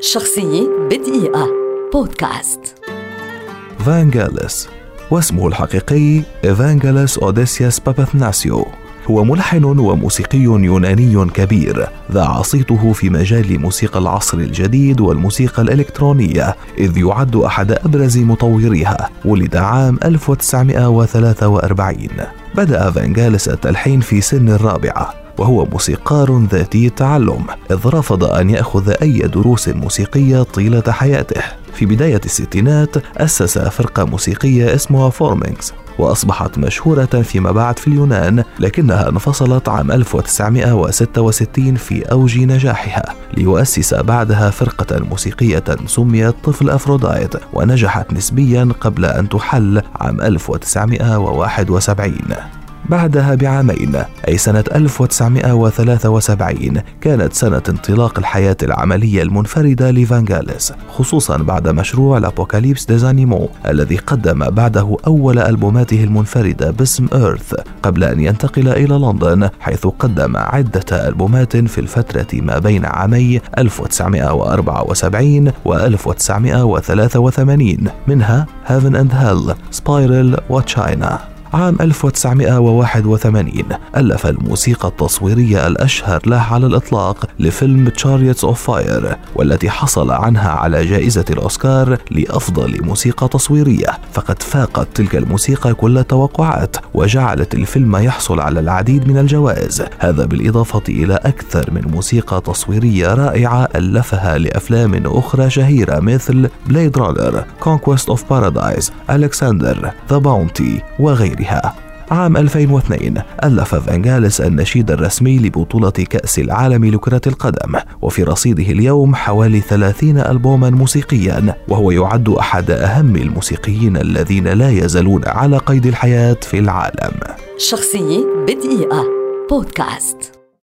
شخصية بدقيقة. بودكاست. فانجالس واسمه الحقيقي إيفانجيلس أوديسياس باباثناسيو. هو ملحن وموسيقي يوناني كبير ذاع صيته في مجال موسيقى العصر الجديد والموسيقى الإلكترونية إذ يعد أحد أبرز مطوريها. ولد عام 1943 بدأ فانجالس التلحين في سن الرابعة. وهو موسيقار ذاتي التعلم إذ رفض أن يأخذ أي دروس موسيقية طيلة حياته. في بداية الستينات أسس فرقة موسيقية اسمها Forminx وأصبحت مشهورة فيما بعد في اليونان لكنها انفصلت عام 1966 في أوج نجاحها ليؤسس بعدها فرقة موسيقية سميت طفل أفرودايت ونجحت نسبيا قبل أن تحل عام 1971 بعدها بعامين أي سنة 1973 كانت سنة انطلاق الحياة العملية المنفردة لفانجاليس خصوصا بعد مشروع الأبوكاليبس ديزانيمو الذي قدم بعده أول ألبوماته المنفردة باسم إيرث قبل أن ينتقل إلى لندن حيث قدم عدة ألبومات في الفترة ما بين عامي 1974 و 1983 منها Heaven and Hell, Spiral و China عام 1981 ألف الموسيقى التصويرية الأشهر له على الإطلاق لفيلم Chariots of Fire والتي حصل عنها على جائزة الأوسكار لأفضل موسيقى تصويرية. فقد فاقت تلك الموسيقى كل التوقعات وجعلت الفيلم يحصل على العديد من الجوائز. هذا بالإضافة إلى أكثر من موسيقى تصويرية رائعة ألفها لأفلام أخرى شهيرة مثل Blade Runner Conquest of Paradise Alexander The Bounty وغيرها بها. عام 2002 ألف فانجالس النشيد الرسمي لبطولة كأس العالم لكرة القدم وفي رصيده اليوم حوالي 30 ألبوما موسيقيا وهو يعد أحد أهم الموسيقيين الذين لا يزالون على قيد الحياة في العالم. شخصية بدقيقة. بودكاست.